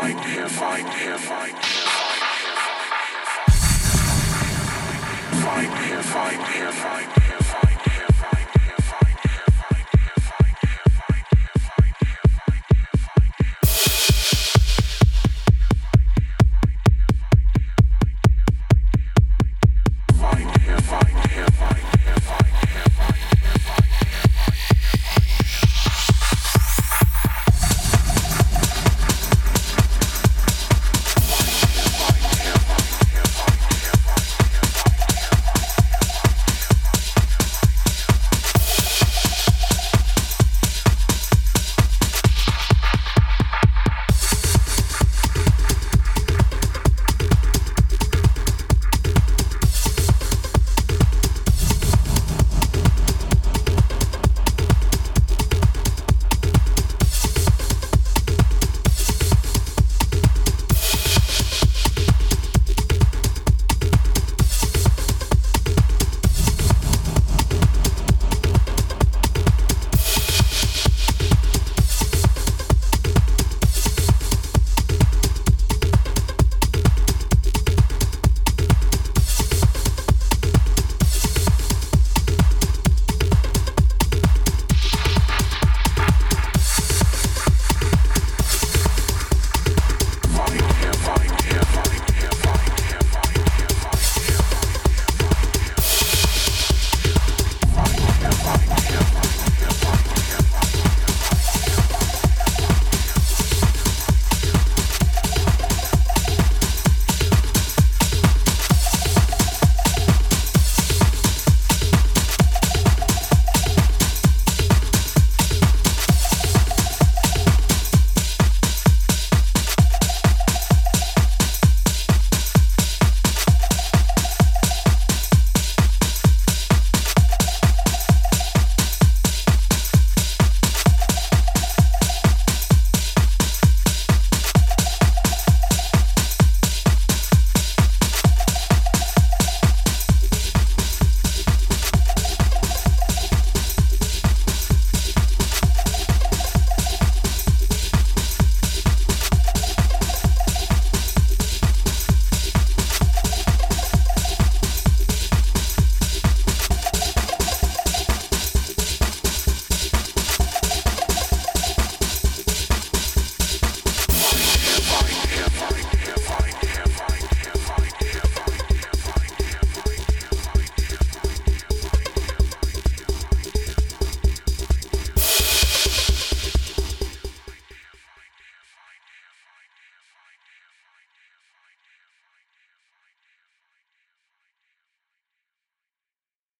find here, find here, Find fight, here, fight, here, fight.